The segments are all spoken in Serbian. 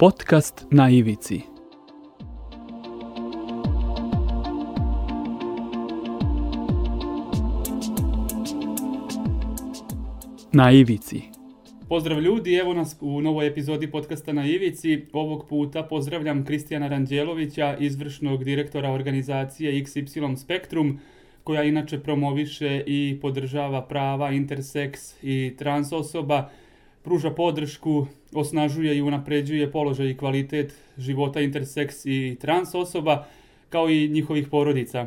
Podcast na ivici. Na ivici. Pozdrav ljudi, evo nas u novoj epizodi podcasta na Ivici. Ovog puta pozdravljam Kristijana Ranđelovića, izvršnog direktora organizacije XY Spektrum, koja inače promoviše i podržava prava interseks i trans osoba, pruža podršku, osnažuje i unapređuje položaj i kvalitet života interseks i trans osoba, kao i njihovih porodica.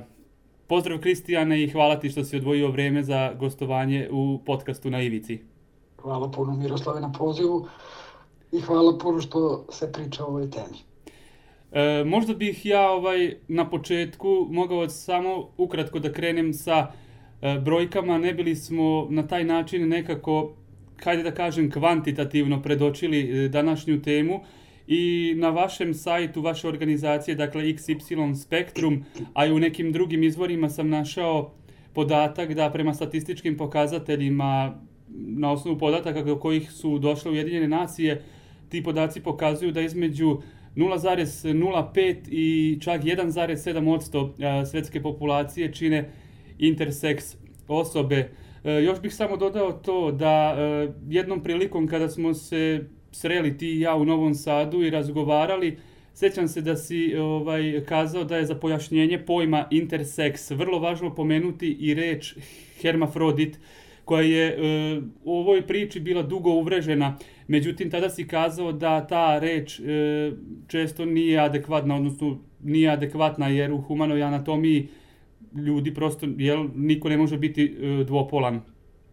Pozdrav Kristijane i hvala ti što si odvojio vreme za gostovanje u podcastu na Ivici. Hvala puno Miroslave na pozivu i hvala puno što se priča o ovoj temi. E, možda bih ja ovaj na početku mogao samo ukratko da krenem sa e, brojkama, ne bili smo na taj način nekako, hajde da kažem, kvantitativno predočili e, današnju temu i na vašem sajtu, vaše organizacije, dakle XY Spektrum, a i u nekim drugim izvorima sam našao podatak da prema statističkim pokazateljima na osnovu podataka do kojih su došle Ujedinjene nacije, ti podaci pokazuju da između 0,05 i čak 1,7% svetske populacije čine interseks osobe. E, još bih samo dodao to da e, jednom prilikom kada smo se sreli ti i ja u Novom Sadu i razgovarali, sećam se da si ovaj kazao da je za pojašnjenje pojma interseks vrlo važno pomenuti i reč hermafrodit koja je e, u ovoj priči bila dugo uvrežena. Međutim, tada si kazao da ta reč e, često nije adekvatna, odnosno nije adekvatna jer u humanoj anatomiji ljudi prosto, jel, niko ne može biti e, dvopolan.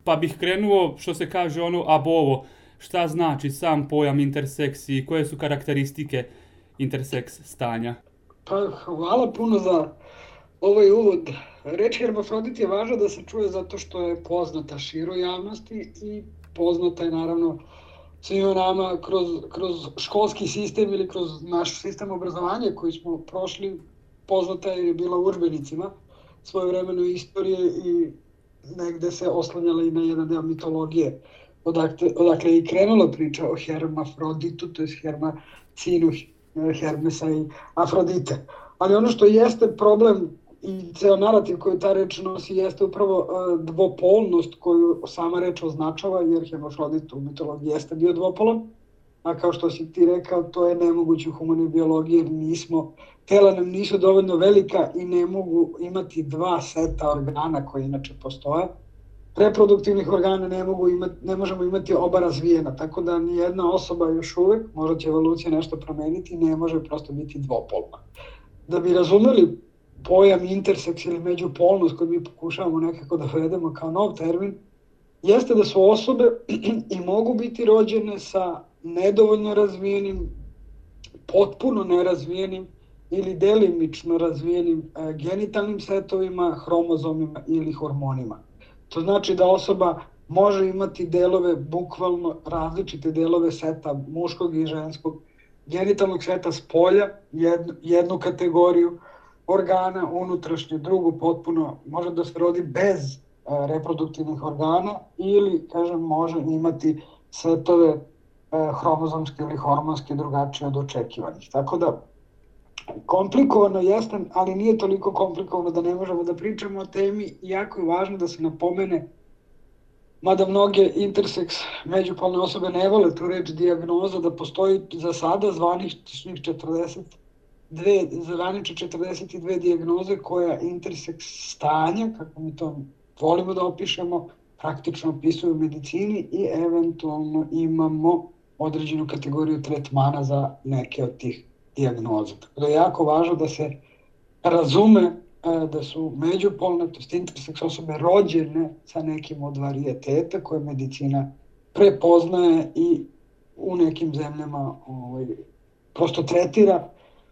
Pa bih krenuo, što se kaže ono abovo, šta znači sam pojam interseks i koje su karakteristike interseks stanja? Pa hvala puno za ovaj uvod. Reč hermafrodit je važna da se čuje zato što je poznata široj javnosti i poznata je naravno svima nama kroz, kroz školski sistem ili kroz naš sistem obrazovanja koji smo prošli, poznata je bila u učbenicima svoje vremeno istorije i negde se oslanjala i na jedan deo mitologije. Odakle, odakle je i krenula priča o hermafroditu, to je hermacinu Hermesa i Afrodite. Ali ono što jeste problem i ceo narativ koju ta reč nosi jeste upravo uh, dvopolnost koju sama reč označava, jer hermafrodit u mitologiji jeste bio dvopolan, a kao što si ti rekao, to je nemoguće u humanoj biologiji, jer nismo, tela nam nisu dovoljno velika i ne mogu imati dva seta organa koji inače postoje. Reproduktivnih organa ne, mogu imati, ne možemo imati oba razvijena, tako da ni jedna osoba još uvek, možda će evolucija nešto promeniti, ne može prosto biti dvopolna. Da bi razumeli pojam interseks ili međupolnost koji mi pokušavamo nekako da vedemo kao nov termin, jeste da su osobe i mogu biti rođene sa nedovoljno razvijenim, potpuno nerazvijenim ili delimično razvijenim e, genitalnim setovima, hromozomima ili hormonima. To znači da osoba može imati delove, bukvalno različite delove seta muškog i ženskog genitalnog seta s polja, jednu, jednu kategoriju, organa unutrašnje, drugu potpuno može da se rodi bez a, reproduktivnih organa ili, kažem, može imati setove a, hromozomske ili hormonske drugačije od očekivanih. Tako da, komplikovano jeste, ali nije toliko komplikovano da ne možemo da pričamo o temi. Jako je važno da se napomene mada mnoge interseks međupolne osobe ne vole tu reč diagnoza, da postoji za sada zvaničnih 40 dve, zvaniče 42 dijagnoze koja interseks stanja, kako mi to volimo da opišemo, praktično opisuju u medicini i eventualno imamo određenu kategoriju tretmana za neke od tih dijagnoza. Tako da je jako važno da se razume e, da su međupolne, to interseks osobe rođene sa nekim od varijeteta koje medicina prepoznaje i u nekim zemljama ovaj, prosto tretira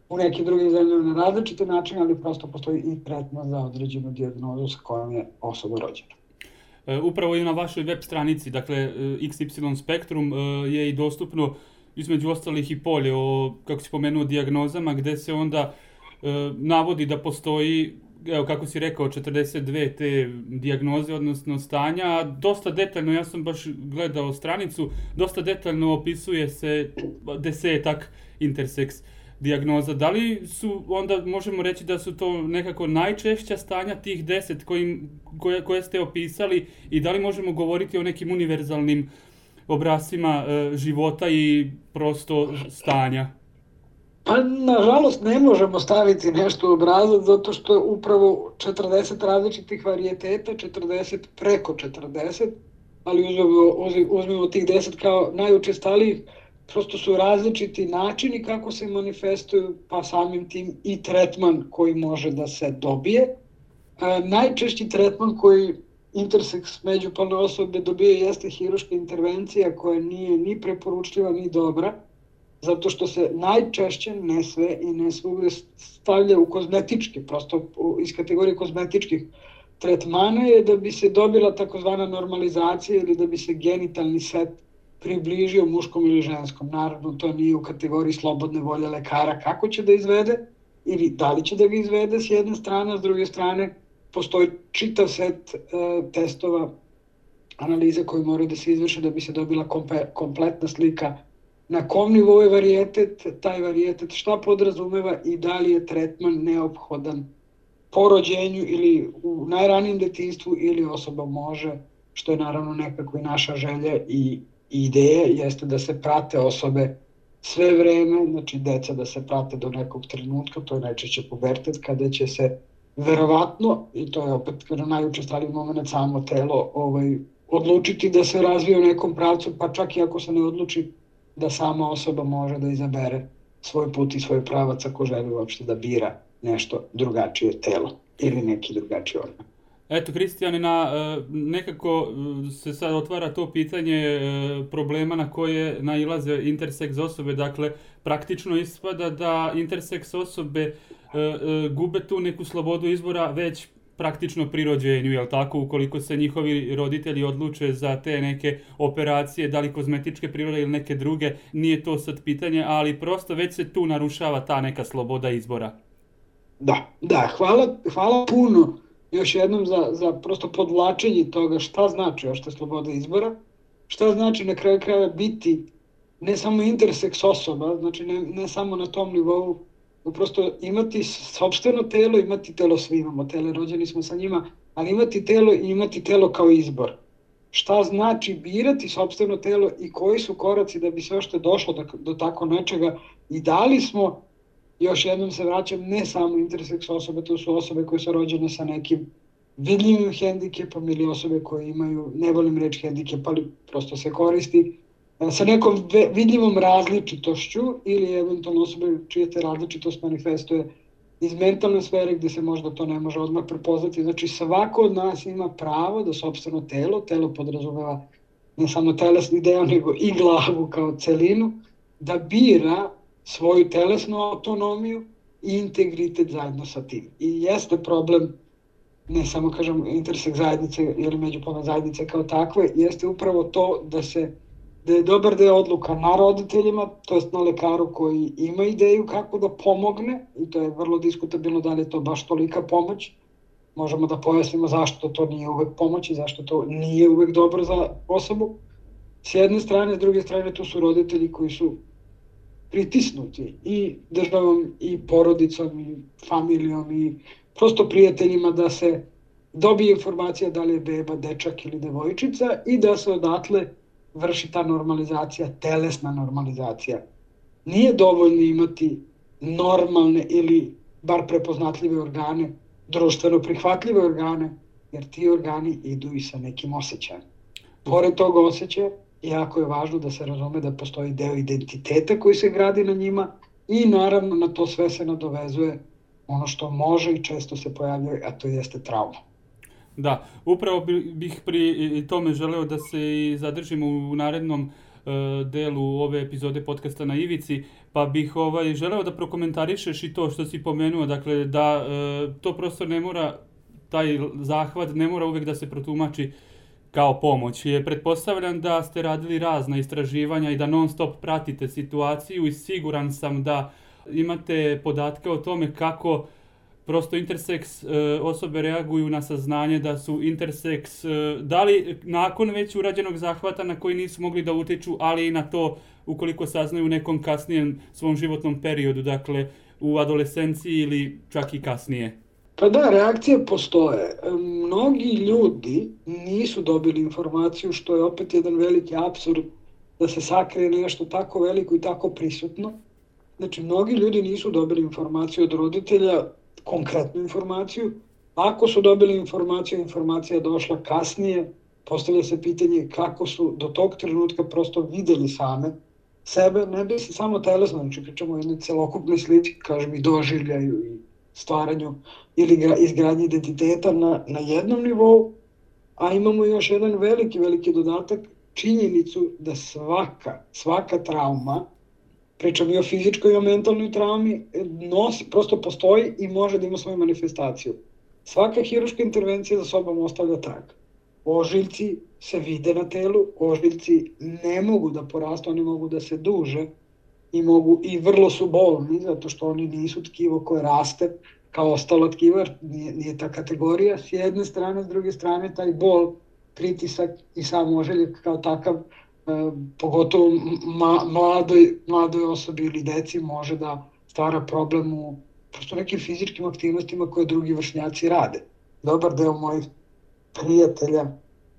u nekim drugim zemljama na različite načine, ali prosto postoji i tretman za određenu dijagnozu sa kojom je osoba rođena. E, upravo i na vašoj web stranici, dakle e, XY Spektrum, e, je i dostupno između ostalih i polje o, kako si pomenuo, diagnozama, gde se onda navodi da postoji evo kako si rekao, 42 te dijagnoze, odnosno stanja, dosta detaljno, ja sam baš gledao stranicu, dosta detaljno opisuje se desetak interseks dijagnoza. Da li su, onda možemo reći da su to nekako najčešća stanja tih deset kojim, koje, koje ste opisali i da li možemo govoriti o nekim univerzalnim obrascima e, života i prosto stanja? Pa, nažalost, ne možemo staviti nešto u obrazac zato što je upravo 40 različitih varijeteta, 40 preko 40, ali uzmemo, uzmemo tih 10 kao najučestalijih, prosto su različiti načini kako se manifestuju, pa samim tim i tretman koji može da se dobije. E, najčešći tretman koji interseks međupolne osobe dobije jeste hiruška intervencija koja nije ni preporučljiva ni dobra, zato što se najčešće ne sve i ne svugde stavlja u kozmetički, prosto iz kategorije kozmetičkih tretmana je da bi se dobila takozvana normalizacija ili da bi se genitalni set približio muškom ili ženskom. Naravno, to nije u kategoriji slobodne volje lekara kako će da izvede ili da li će da ga izvede s jedne strane, a s druge strane postoji čitav set e, testova, analize koje moraju da se izvrše da bi se dobila kompe, kompletna slika na kom nivou je varijetet, taj varijetet šta podrazumeva i da li je tretman neophodan po rođenju ili u najranijem detinstvu ili osoba može, što je naravno nekako i naša želja i ideja, jeste da se prate osobe sve vreme, znači deca da se prate do nekog trenutka, to je najčešće pubertet, kada će se verovatno, i to je opet najučestaliji moment samo telo, ovaj, odlučiti da se razvije u nekom pravcu, pa čak i ako se ne odluči da sama osoba može da izabere svoj put i svoj pravac ako želi uopšte da bira nešto drugačije telo ili neki drugačiji organ. Eto, Kristijane, na, e, nekako e, se sad otvara to pitanje e, problema na koje nailaze interseks osobe. Dakle, praktično ispada da interseks osobe gube tu neku slobodu izbora već praktično pri rođenju, jel tako, ukoliko se njihovi roditelji odluče za te neke operacije, da li kozmetičke prirode ili neke druge, nije to sad pitanje, ali prosto već se tu narušava ta neka sloboda izbora. Da, da, hvala, hvala puno još jednom za, za prosto podvlačenje toga šta znači ošte sloboda izbora, šta znači na kraju kraja biti ne samo interseks osoba, znači ne, ne samo na tom nivou prosto imati sobstveno telo, imati telo svi imamo, tele rođeni smo sa njima, ali imati telo i imati telo kao izbor. Šta znači birati sobstveno telo i koji su koraci da bi sve što je došlo do, do tako nečega i da li smo, još jednom se vraćam, ne samo interseks osobe, to su osobe koje su rođene sa nekim vidljivim hendikepom ili osobe koje imaju, ne volim reći hendikep, ali prosto se koristi, sa nekom vidljivom različitošću ili eventualno osobe čija te različitost manifestuje iz mentalne sfere gde se možda to ne može odmah prepoznati. Znači svako od nas ima pravo da sobstveno telo, telo podrazumeva ne samo telesni deo, nego i glavu kao celinu, da bira svoju telesnu autonomiju i integritet zajedno sa tim. I jeste problem ne samo, kažem, intersek zajednice ili međupolne zajednice kao takve, jeste upravo to da se da je dobar deo odluka na roditeljima, to jest na lekaru koji ima ideju kako da pomogne, i to je vrlo diskutabilno da li je to baš tolika pomoć, možemo da pojasnimo zašto to nije uvek pomoć i zašto to nije uvek dobro za osobu. S jedne strane, s druge strane, tu su roditelji koji su pritisnuti i državom i porodicom i familijom i prosto prijateljima da se dobije informacija da li je beba dečak ili devojčica i da se odatle vrši ta normalizacija, telesna normalizacija. Nije dovoljno imati normalne ili bar prepoznatljive organe, društveno prihvatljive organe, jer ti organi idu i sa nekim osjećajem. Pored tog osjećaja, jako je važno da se razume da postoji deo identiteta koji se gradi na njima i naravno na to sve se nadovezuje ono što može i često se pojavljuje, a to jeste trauma. Da, upravo bih pri tome želeo da se i zadržimo u narednom e, delu ove epizode podcasta na Ivici, pa bih ovaj želeo da prokomentarišeš i to što si pomenuo, dakle da e, to prosto ne mora taj zahvat ne mora uvek da se protumači kao pomoć. Je pretpostavljam da ste radili razna istraživanja i da non stop pratite situaciju i siguran sam da imate podatke o tome kako prosto interseks e, osobe reaguju na saznanje da su interseks, e, da li nakon već urađenog zahvata na koji nisu mogli da utiču, ali i na to ukoliko saznaju u nekom kasnijem svom životnom periodu, dakle u adolescenciji ili čak i kasnije. Pa da, reakcije postoje. Mnogi ljudi nisu dobili informaciju, što je opet jedan veliki absurd da se sakrije nešto tako veliko i tako prisutno. Znači, mnogi ljudi nisu dobili informaciju od roditelja, konkretnu informaciju. Ako su dobili informaciju, informacija došla kasnije, postavlja se pitanje kako su do tog trenutka prosto videli same sebe, ne bi se samo telesno, znači pričamo o jednoj celokupnoj slici, kažem i doživljaju i stvaranju ili izgradnji identiteta na, na jednom nivou, a imamo još jedan veliki, veliki dodatak, činjenicu da svaka, svaka trauma, pričam i o fizičkoj i o mentalnoj traumi, nosi, prosto postoji i može da ima svoju manifestaciju. Svaka hiruška intervencija za sobom ostavlja trag. Ožiljci se vide na telu, ožiljci ne mogu da porastu, oni mogu da se duže i mogu i vrlo su bolni zato što oni nisu tkivo koje raste kao ostalo tkivo, nije, nije ta kategorija s jedne strane, s druge strane taj bol, pritisak i sam ožiljak kao takav e, pogotovo ma, mladoj, mladoj osobi ili deci može da stvara problem u prosto nekim fizičkim aktivnostima koje drugi vršnjaci rade. Dobar deo mojih prijatelja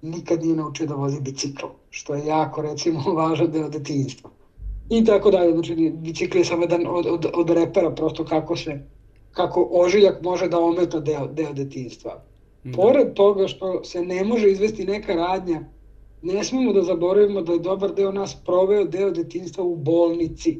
nikad nije naučio da vozi bicikl, što je jako, recimo, važan deo detinjstva. I tako dalje, znači bicikl je samo jedan od, od, od repera, prosto kako se, kako ožiljak može da ometa deo, deo detinjstva. Da. Pored toga što se ne može izvesti neka radnja, ne smemo da zaboravimo da je dobar deo nas proveo deo detinjstva u bolnici.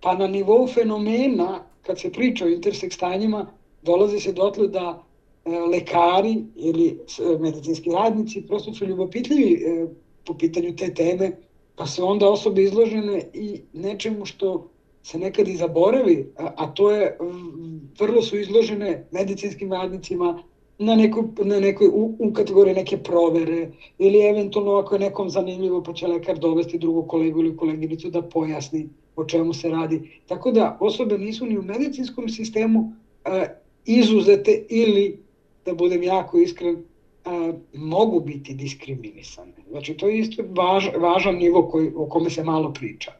Pa na nivou fenomena, kad se priča o interseks stanjima, dolazi se dotle da E, lekari ili e, medicinski radnici prosto su ljubopitljivi e, po pitanju te teme, pa se onda osobe izložene i nečemu što se nekad i zaboravi, a, a to je vrlo su izložene medicinskim radnicima na, neku, na nekoj, u, u kategoriji neke provere ili eventualno ako je nekom zanimljivo pa će lekar dovesti drugog kolegu ili koleginicu da pojasni o čemu se radi. Tako da osobe nisu ni u medicinskom sistemu a, izuzete ili da budem jako iskren, mogu biti diskriminisane. Znači, to je isto važ, važan nivo koji, o kome se malo priča.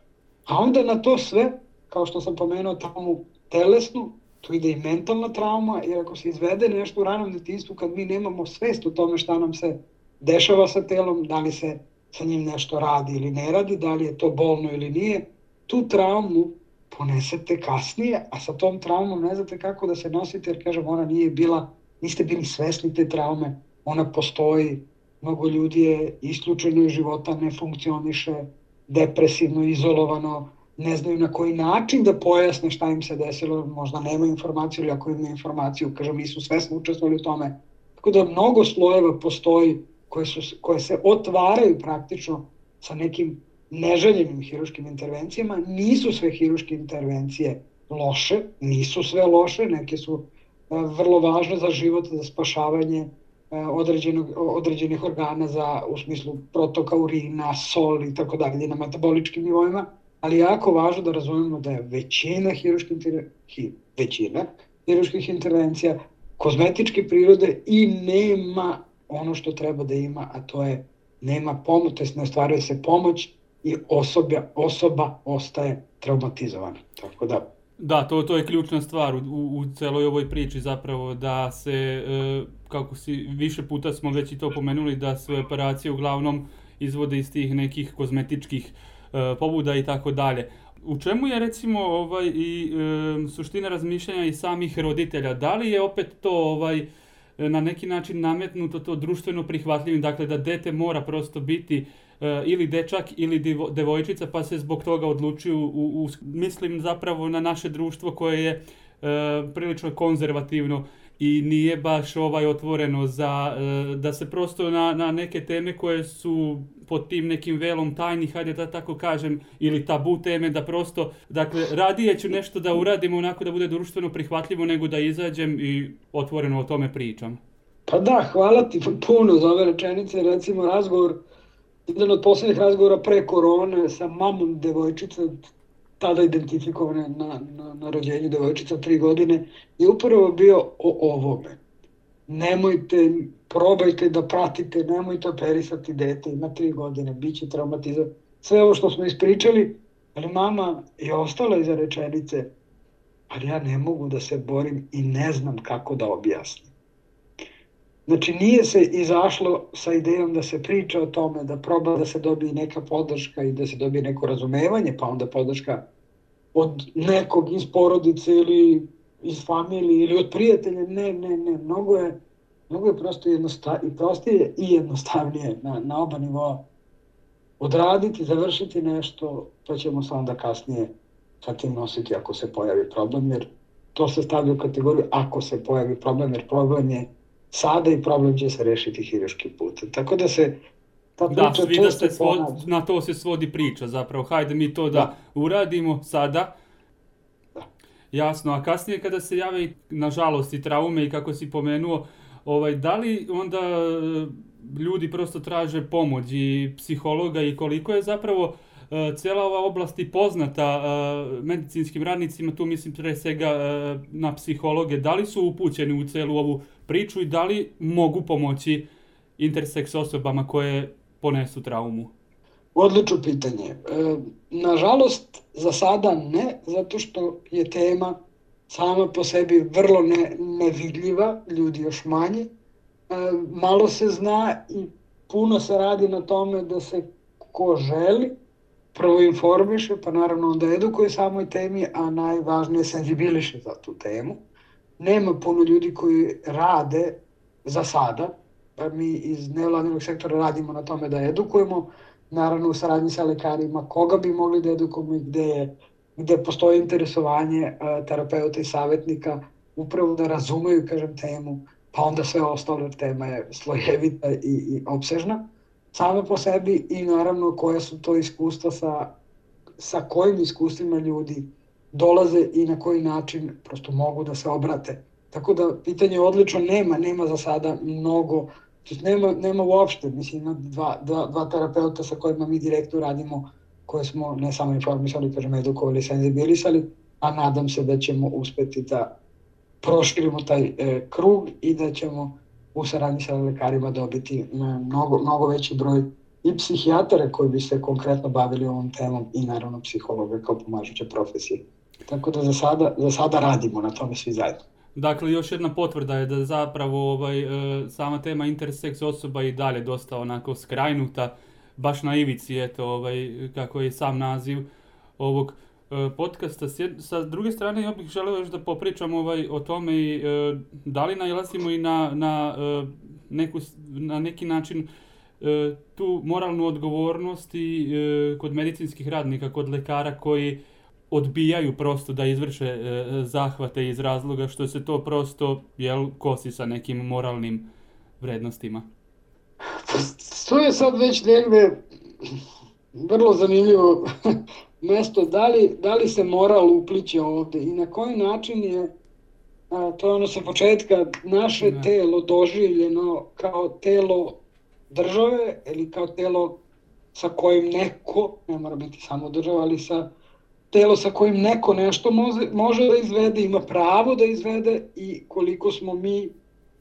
A onda na to sve, kao što sam pomenuo traumu telesnu, tu ide i mentalna trauma, jer ako se izvede nešto u ranom detinstvu, kad mi nemamo svest o tome šta nam se dešava sa telom, da li se sa njim nešto radi ili ne radi, da li je to bolno ili nije, tu traumu ponesete kasnije, a sa tom traumom ne znate kako da se nosite, jer kažem, ona nije bila niste bili svesni te traume, ona postoji, mnogo ljudi je isključeno iz života, ne funkcioniše, depresivno, izolovano, ne znaju na koji način da pojasne šta im se desilo, možda nema informaciju ili ako imaju informaciju, kažem, nisu svesno učestvovali u tome. Tako da mnogo slojeva postoji koje, su, koje se otvaraju praktično sa nekim neželjenim hiruškim intervencijama. Nisu sve hiruške intervencije loše, nisu sve loše, neke su vrlo važno za život, za spašavanje određenog, određenih organa za, u smislu protoka urina, sol i tako dalje na metaboličkim nivoima, ali jako važno da razumemo da je većina hiruških, hi, većina hiruških intervencija kozmetičke prirode i nema ono što treba da ima, a to je nema pomoć, to ne ostvaruje se pomoć i osoba, osoba ostaje traumatizovana. Tako da Da, to, to je ključna stvar u, u, celoj ovoj priči zapravo da se, e, kako si više puta smo već i to pomenuli, da se operacije uglavnom izvode iz tih nekih kozmetičkih e, pobuda i tako dalje. U čemu je recimo ovaj i e, suština razmišljanja i samih roditelja? Da li je opet to ovaj na neki način nametnuto to društveno prihvatljivim, dakle da dete mora prosto biti E, ili dečak ili devojčica pa se zbog toga odlučuju u, u, mislim zapravo na naše društvo koje je e, prilično konzervativno i nije baš ovaj otvoreno za e, da se prosto na, na neke teme koje su pod tim nekim velom tajnih, hajde da tako kažem, ili tabu teme, da prosto, dakle, radije ću nešto da uradimo onako da bude društveno prihvatljivo nego da izađem i otvoreno o tome pričam. Pa da, hvala ti puno za ove rečenice, recimo razgovor jedan od poslednjih razgovora pre korone sa mamom devojčice, tada identifikovane na, na, na rođenju devojčica tri godine, je upravo bio o ovome. Nemojte, probajte da pratite, nemojte operisati dete, ima tri godine, bit će traumatizam. Sve ovo što smo ispričali, ali mama je ostala iza rečenice, ali ja ne mogu da se borim i ne znam kako da objasnim. Znači nije se izašlo sa idejom da se priča o tome, da proba da se dobije neka podrška i da se dobije neko razumevanje, pa onda podrška od nekog iz porodice ili iz familije ili od prijatelja. Ne, ne, ne, mnogo je, mnogo je prosto jednosta, i prostije i jednostavnije na, na oba nivoa odraditi, završiti nešto, pa ćemo se onda kasnije sa tim nositi ako se pojavi problem, jer to se stavlja u kategoriju ako se pojavi problem, jer problem je sada i problem će se rešiti hiruški putem. Tako da se ta da, priča da, svi da se svod, na to se svodi priča zapravo. Hajde mi to da, da. uradimo sada. Da. Jasno, a kasnije kada se jave nažalost i traume i kako si pomenuo, ovaj, da li onda e, ljudi prosto traže pomoć i psihologa i koliko je zapravo uh, cela ova oblast i poznata uh, medicinskim radnicima, tu mislim pre svega uh, na psihologe, da li su upućeni u celu ovu priču i da li mogu pomoći interseks osobama koje ponesu traumu? Odlično pitanje. E, nažalost, za sada ne, zato što je tema sama po sebi vrlo ne, nevidljiva, ljudi još manje. E, malo se zna i puno se radi na tome da se ko želi prvo informiše, pa naravno onda edukuje samoj temi, a najvažnije senzibiliše za tu temu nema puno ljudi koji rade za sada, pa mi iz nevladinog sektora radimo na tome da edukujemo, naravno u saradnji sa lekarima koga bi mogli da edukujemo i gde, je, gde postoji interesovanje uh, terapeuta i savjetnika upravo da razumeju, kažem, temu, pa onda sve ostalo tema je slojevita i, i obsežna sama po sebi i naravno koje su to iskustva sa, sa kojim iskustvima ljudi dolaze i na koji način prosto mogu da se obrate. Tako da pitanje odlično nema, nema za sada mnogo, nema, nema uopšte, mislim ima dva, dva, dva terapeuta sa kojima mi direktno radimo, koje smo ne samo informisali, kažem, edukovali, senzibilisali, a nadam se da ćemo uspeti da proširimo taj e, krug i da ćemo u saradnji sa lekarima dobiti mnogo, mnogo veći broj i psihijatara koji bi se konkretno bavili ovom temom i naravno psihologa kao pomažuće profesije. Tako da za sada, za sada radimo na tome svi zajedno. Dakle, još jedna potvrda je da zapravo ovaj, e, sama tema interseks osoba i dalje dosta onako skrajnuta, baš na ivici, eto, ovaj, kako je sam naziv ovog e, podcasta. Sa druge strane, ja bih želeo još da popričam ovaj, o tome i e, da li najlazimo i na, na, neku, na neki način tu moralnu odgovornost i kod medicinskih radnika, kod lekara koji odbijaju prosto da izvrše e, zahvate iz razloga što se to prosto jel, kosi sa nekim moralnim vrednostima. To je sad već negde vrlo zanimljivo mesto. Da li, da li se moral upliče ovde i na koji način je a, to je ono sa početka naše ne. telo doživljeno kao telo države ili kao telo sa kojim neko, ne mora biti samo država, ali sa telo sa kojim neko nešto može, može da izvede, ima pravo da izvede i koliko smo mi,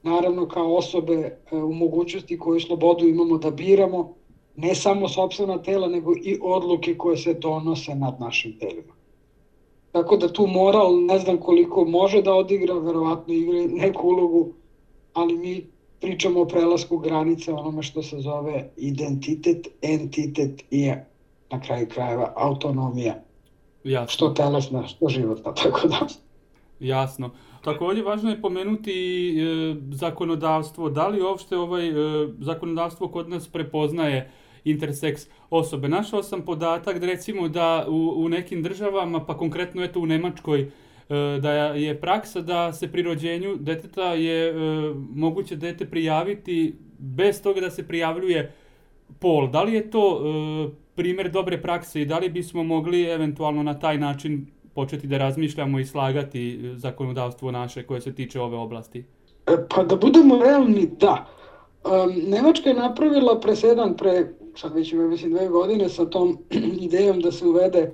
naravno kao osobe e, u mogućnosti koju slobodu imamo da biramo, ne samo sobstvena tela, nego i odluke koje se donose nad našim telima. Tako da tu moral, ne znam koliko može da odigra, verovatno igra neku ulogu, ali mi pričamo o prelasku granice onome što se zove identitet, entitet i na kraju krajeva autonomija Jasno. Što telesna, što životna, tako da. Jasno. Takođe, važno je pomenuti e, zakonodavstvo. Da li uopšte ovaj, e, zakonodavstvo kod nas prepoznaje interseks osobe? Našao sam podatak da recimo da u, u nekim državama, pa konkretno eto u Nemačkoj, e, da je praksa da se pri rođenju deteta je e, moguće dete prijaviti bez toga da se prijavljuje pol. Da li je to e, primer dobre prakse i da li bismo mogli eventualno na taj način početi da razmišljamo i slagati e, zakonodavstvo naše koje se tiče ove oblasti? E, pa da budemo realni, da. Um, Nemačka je napravila presedan pre, sad već ima mislim dve godine, sa tom idejom da se uvede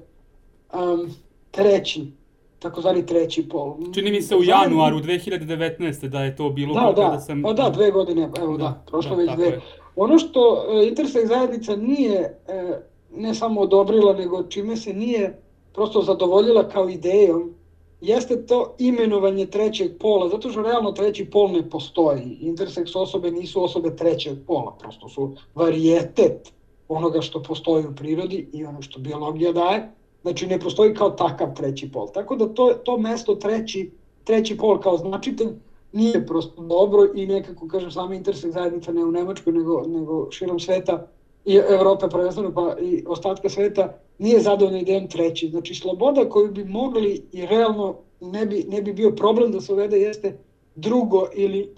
um, treći, takozvani treći pol. Čini mi se u januaru 2019. da je to bilo da, da, sam... O, da, dve godine, evo da, da prošlo da, već dve. Je. Ono što Intersek zajednica nije e, ne samo odobrila, nego čime se nije prosto zadovoljila kao idejom, jeste to imenovanje trećeg pola, zato što realno treći pol ne postoji. Interseks osobe nisu osobe trećeg pola, prosto su varijetet onoga što postoji u prirodi i ono što biologija daje. Znači ne postoji kao takav treći pol. Tako da to, to mesto treći, treći pol kao značitelj nije prosto dobro i nekako, kažem, sama interseks zajednica ne u Nemačkoj, nego, nego širom sveta i Evrope prvenstveno pa i ostatka sveta nije zadovoljna idejom treći. Znači sloboda koju bi mogli i realno ne bi, ne bi bio problem da se uvede jeste drugo ili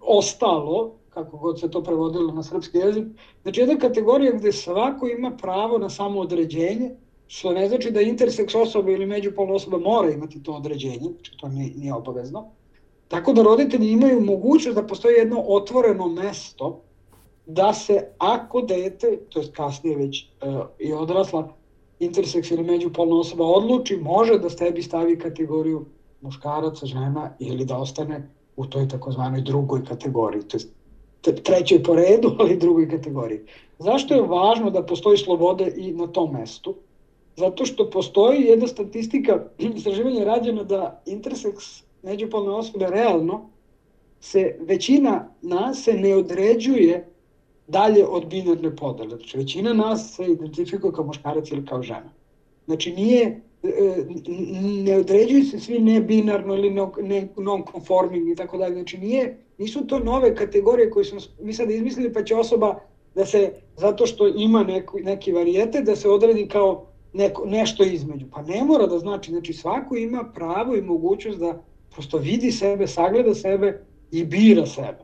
ostalo, kako god se to prevodilo na srpski jezik. Znači jedna kategorija gde svako ima pravo na samo određenje, što ne znači da interseks osoba ili međupolna osoba mora imati to određenje, znači to nije, nije obavezno. Tako da roditelji imaju mogućnost da postoji jedno otvoreno mesto da se ako dete, to je kasnije već uh, i odrasla, interseks ili međupolna osoba odluči, može da tebi stavi kategoriju muškaraca, žena ili da ostane u toj takozvanoj drugoj kategoriji, to je trećoj po redu, ali drugoj kategoriji. Zašto je važno da postoji sloboda i na tom mestu? Zato što postoji jedna statistika istraživanja rađena da interseks međupolne osobe realno se većina nas se ne određuje dalje od binarne podele. Znači, većina nas se identifikuje kao muškarac ili kao žena. Znači, nije, e, ne određuju se svi nebinarno ili non-conforming i tako dalje. Znači, nije, nisu to nove kategorije koje smo mi sad izmislili, pa će osoba da se, zato što ima neku, neki varijete, da se odredi kao neko, nešto između. Pa ne mora da znači, znači svako ima pravo i mogućnost da prosto vidi sebe, sagleda sebe i bira sebe.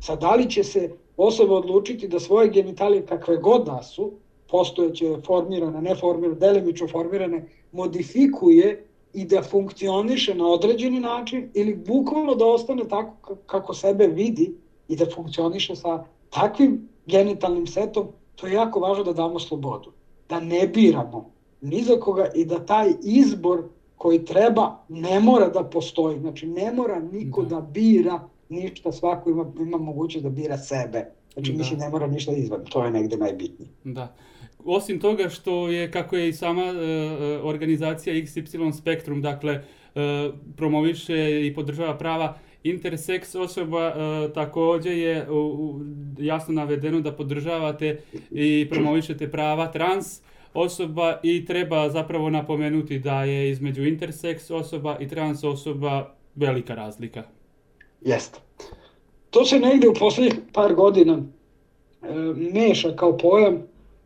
Sad, da li će se osoba odlučiti da svoje genitalije kakve god da su, postojeće, formirane, neformirane, delimično formirane, modifikuje i da funkcioniše na određeni način ili bukvalno da ostane tako kako sebe vidi i da funkcioniše sa takvim genitalnim setom, to je jako važno da damo slobodu. Da ne biramo ni za koga i da taj izbor koji treba ne mora da postoji. Znači ne mora niko da, da bira ništa, svako ima, ima mogućnost da bira sebe. Znači, da. mislim, ne mora ništa izvan, to je negde najbitnije. Da. Osim toga što je, kako je i sama uh, organizacija XY Spektrum, dakle, uh, promoviše i podržava prava interseks osoba, uh, takođe je uh, uh, jasno navedeno da podržavate i promovišete prava trans osoba i treba zapravo napomenuti da je između interseks osoba i trans osoba velika razlika. Jeste. To se negde u poslednjih par godina e, meša kao pojam.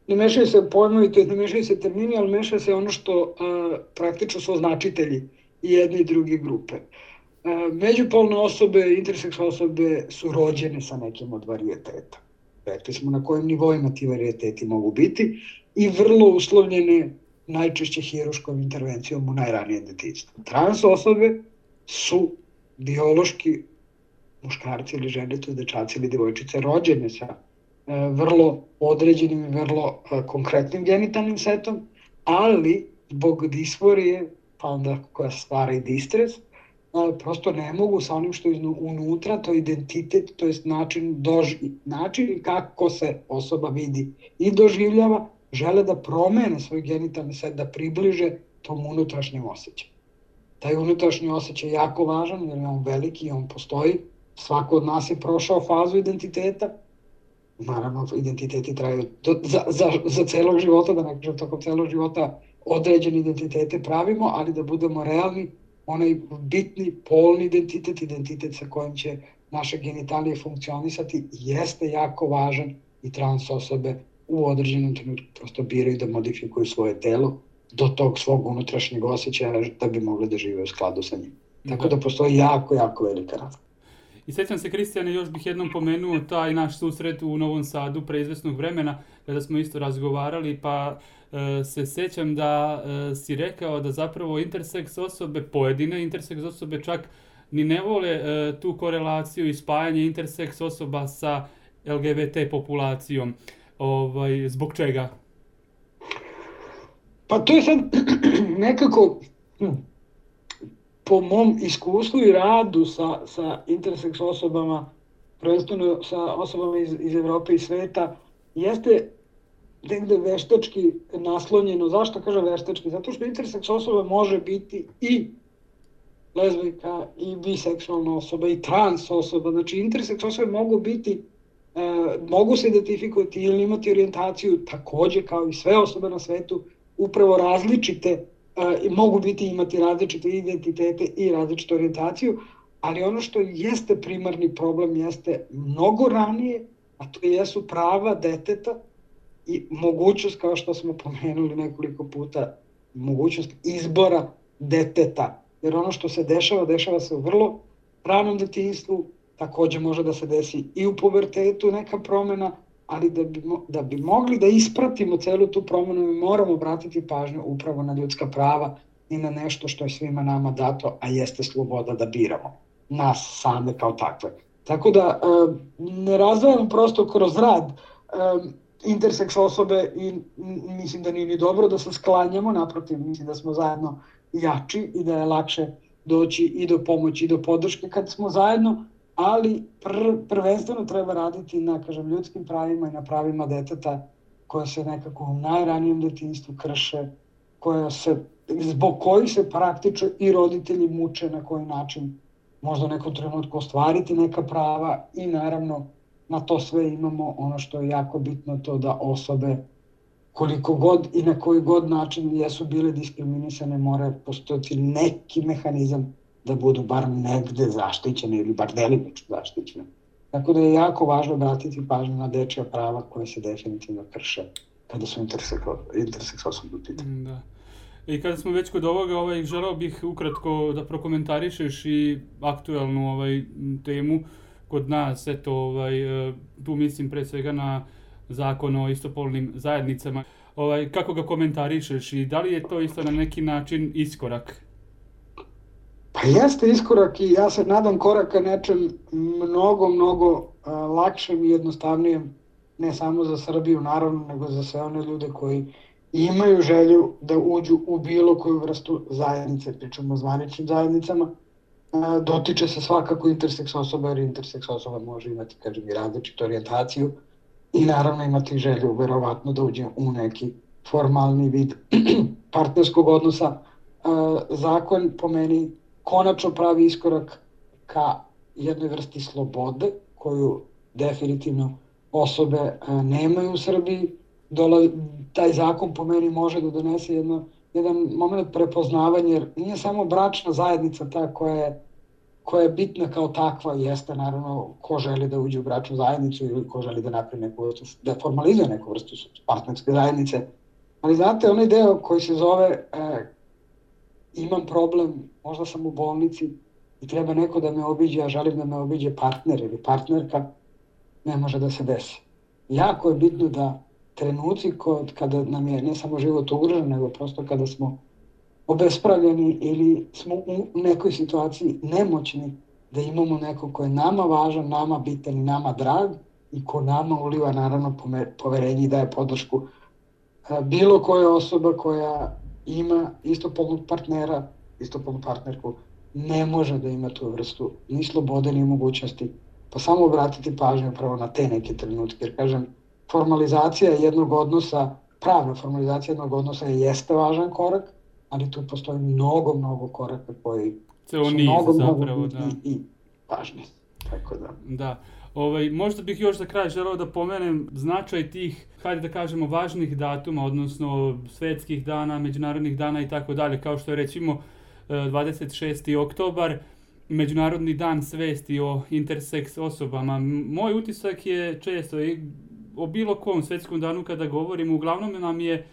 Ne mešaju se pojmovi, to ne mešaju se termini, ali meša se ono što e, praktično su označitelji i jedne i druge grupe. E, međupolne osobe, interseks osobe su rođene sa nekim od varijeteta. Rekli smo na kojim nivoima ti varijeteti mogu biti i vrlo uslovljene najčešće hiruškom intervencijom u najranijem detinjstvu. Trans osobe su biološki muškarci ili žene, to je dečaci ili devojčice, rođene sa e, vrlo određenim i vrlo e, konkretnim genitalnim setom, ali zbog disforije, pa onda koja stvara i distres, prosto ne mogu sa onim što je unutra, to je identitet, to je način, doži, način kako se osoba vidi i doživljava, žele da promene svoj genitalni set, da približe tom unutrašnjem osjećaju. Taj unutrašnji osjećaj je jako važan, jer je on veliki i on postoji, svako od nas je prošao fazu identiteta, naravno identiteti traju do, za, za, za celog života, da ne kažem tokom celog života određene identitete pravimo, ali da budemo realni, onaj bitni polni identitet, identitet sa kojim će naše genitalije funkcionisati, jeste jako važan i trans osobe u određenom trenutku prosto biraju da modifikuju svoje telo do tog svog unutrašnjeg osjećaja da bi mogli da žive u skladu sa njim. Tako da, da postoji jako, jako velika razlika. I sećam se, Kristijane, još bih jednom pomenuo taj naš susret u Novom Sadu pre izvesnog vremena, kada smo isto razgovarali, pa e, se sećam da e, si rekao da zapravo interseks osobe, pojedine interseks osobe čak ni ne vole e, tu korelaciju i spajanje interseks osoba sa LGBT populacijom. Ovaj, zbog čega? Pa to je sad nekako po mom iskustvu i radu sa, sa interseks osobama, prvenstveno sa osobama iz, iz Evrope i sveta, jeste negde veštački naslonjeno. Zašto kažem veštački? Zato što interseks osoba može biti i lezbijka i biseksualna osoba i trans osoba. Znači interseks osobe mogu biti e, mogu se identifikovati ili imati orijentaciju takođe kao i sve osobe na svetu upravo različite e, mogu biti imati različite identitete i različitu orijentaciju, ali ono što jeste primarni problem jeste mnogo ranije, a to jesu prava deteta i mogućnost, kao što smo pomenuli nekoliko puta, mogućnost izbora deteta. Jer ono što se dešava, dešava se u vrlo ranom detinstvu, takođe može da se desi i u pubertetu neka promena, ali da bi, da bi mogli da ispratimo celu tu promenu, mi moramo obratiti pažnju upravo na ljudska prava i na nešto što je svima nama dato, a jeste sloboda da biramo nas same kao takve. Tako da ne razdvajamo prosto kroz rad interseks osobe i mislim da nije ni dobro da se sklanjamo, naprotiv, mislim da smo zajedno jači i da je lakše doći i do pomoći i do podrške kad smo zajedno, ali pr prvenstveno treba raditi na kažem, ljudskim pravima i na pravima deteta koje se nekako u najranijem detinstvu krše, koja se, zbog kojih se praktično i roditelji muče na koji način možda u nekom trenutku ostvariti neka prava i naravno na to sve imamo ono što je jako bitno to da osobe koliko god i na koji god način jesu bile diskriminisane mora postojati neki mehanizam da budu bar negde zaštićene ili bar delimično zaštićene. Tako da je jako važno obratiti pažnju na dečja prava koje se definitivno krše kada su interseks osobe u pitanju. Da. I kada smo već kod ovoga, ovaj, želeo bih ukratko da prokomentarišeš i aktuelnu ovaj, temu kod nas, eto, ovaj, e, tu mislim pre svega na zakon o istopolnim zajednicama. Ovaj, kako ga komentarišeš i da li je to isto na neki način iskorak? Pa jeste iskorak i ja se nadam koraka nečem mnogo, mnogo lakšem i jednostavnijem, ne samo za Srbiju naravno, nego za sve one ljude koji imaju želju da uđu u bilo koju vrstu zajednice, pričamo o zvaničnim zajednicama, dotiče se svakako interseks osoba, jer interseks osoba može imati, kažem, i različitu orijentaciju i naravno imati želju, verovatno, da uđe u neki formalni vid partnerskog odnosa. Zakon po meni konačno pravi iskorak ka jednoj vrsti slobode, koju definitivno osobe nemaju u Srbiji. Dola, taj zakon po meni može da donese jedno jedan moment prepoznavanja, jer nije samo bračna zajednica ta koja je, koja je bitna kao takva, jeste naravno ko želi da uđe u bračnu zajednicu ili ko želi da napravi neku vrstu, da formalizuje neku vrstu partnerske zajednice. Ali znate, onaj deo koji se zove e, imam problem, možda sam u bolnici i treba neko da me obiđe, a želim da me obiđe partner ili partnerka, ne može da se desi. Jako je bitno da trenuci kod, kada nam je ne samo život ugrožen, nego prosto kada smo obespravljeni ili smo u nekoj situaciji nemoćni da imamo neko ko je nama važan, nama bitan i nama drag i ko nama uliva naravno poverenje i daje podršku bilo koja osoba koja ima istopolnog partnera, istopolnu partnerku, ne može da ima tu vrstu ni slobode ni mogućnosti, pa samo obratiti pažnju pravo na te neke trenutke, jer kažem, formalizacija jednog odnosa, pravna formalizacija jednog odnosa jeste važan korak, ali tu postoji mnogo, mnogo koraka koji Ceo su niz, mnogo, zapravo, mnogo da. i, i važni. Tako da. Da. Ovaj, možda bih još za kraj želeo da pomenem značaj tih, hajde da kažemo, važnih datuma, odnosno svetskih dana, međunarodnih dana i tako dalje, kao što je recimo 26. E, oktobar, Međunarodni dan svesti o interseks osobama. Moj utisak je često i o bilo kom svetskom danu kada govorimo, uglavnom nam je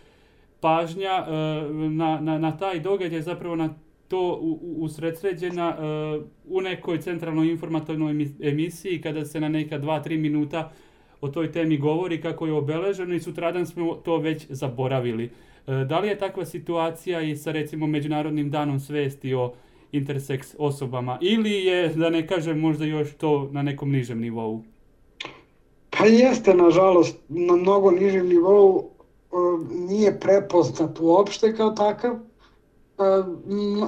pažnja e, na, na, na taj događaj, zapravo na to usredsređena uh, u nekoj centralnoj informativnoj emisiji kada se na neka 2-3 minuta o toj temi govori kako je obeleženo i sutradan smo to već zaboravili. Uh, da li je takva situacija i sa recimo Međunarodnim danom svesti o interseks osobama ili je, da ne kažem, možda još to na nekom nižem nivou? Pa jeste, nažalost, na mnogo nižem nivou nije prepoznat uopšte kao takav.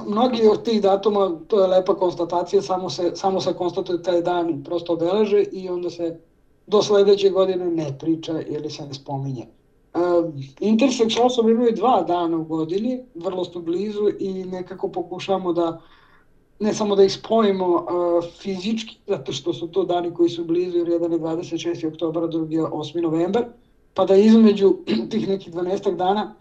Mnogi od tih datuma, to je lepa konstatacija, samo se, samo se konstatuje taj dan prosto obeleže i onda se do sledeće godine ne priča ili se ne spominje. Interseks osobe imaju dva dana u godini, vrlo su blizu i nekako pokušamo da ne samo da ih spojimo uh, fizički, zato što su to dani koji su blizu, jer jedan je 26. oktobra, drugi je 8. novembar, pa da između tih nekih 12 dana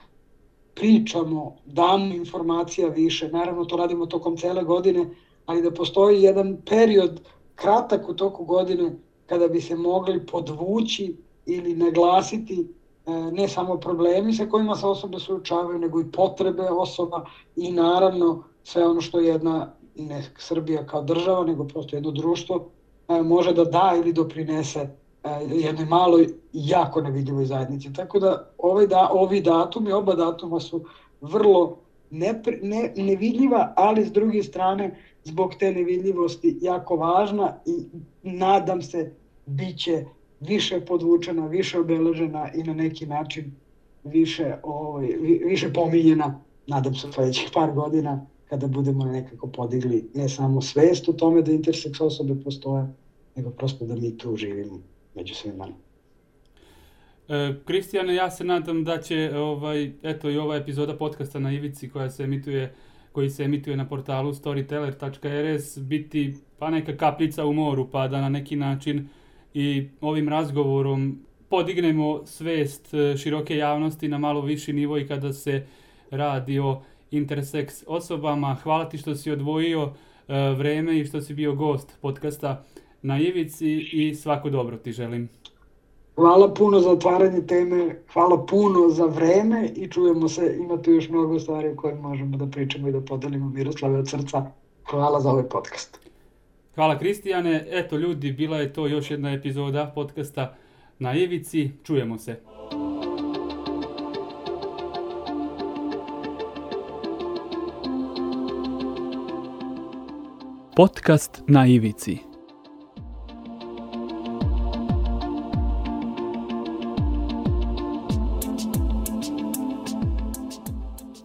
pričamo, damo informacija više. Naravno, to radimo tokom cele godine, ali da postoji jedan period kratak u toku godine kada bi se mogli podvući ili naglasiti e, ne samo problemi sa kojima se osobe suočavaju, nego i potrebe osoba i naravno sve ono što jedna ne Srbija kao država, nego prosto jedno društvo e, može da da ili doprinese jednoj maloj jako nevidljivoj zajednici. Tako da, ovaj da ovi datumi, oba datuma su vrlo ne, ne, nevidljiva, ali s druge strane zbog te nevidljivosti jako važna i nadam se biće više podvučena, više obeležena i na neki način više, ovaj, više pominjena, nadam se, sledećih par godina kada budemo nekako podigli ne samo svest o tome da interseks osobe postoje, nego prosto da mi tu živimo među svima. E, Kristijane, ja se nadam da će ovaj, eto i ova epizoda podcasta na Ivici koja se emituje koji se emituje na portalu storyteller.rs biti pa neka kaplica u moru pa da na neki način i ovim razgovorom podignemo svest e, široke javnosti na malo viši nivo i kada se radi o interseks osobama. Hvala ti što si odvojio uh, vreme i što si bio gost podcasta na Ivici i svako dobro ti želim. Hvala puno za otvaranje teme, hvala puno za vreme i čujemo se, ima tu još mnogo stvari o kojima možemo da pričamo i da podelimo Miroslave od srca. Hvala za ovaj podcast. Hvala Kristijane, eto ljudi, bila je to još jedna epizoda podcasta na Ivici, čujemo se. Podcast na ivici.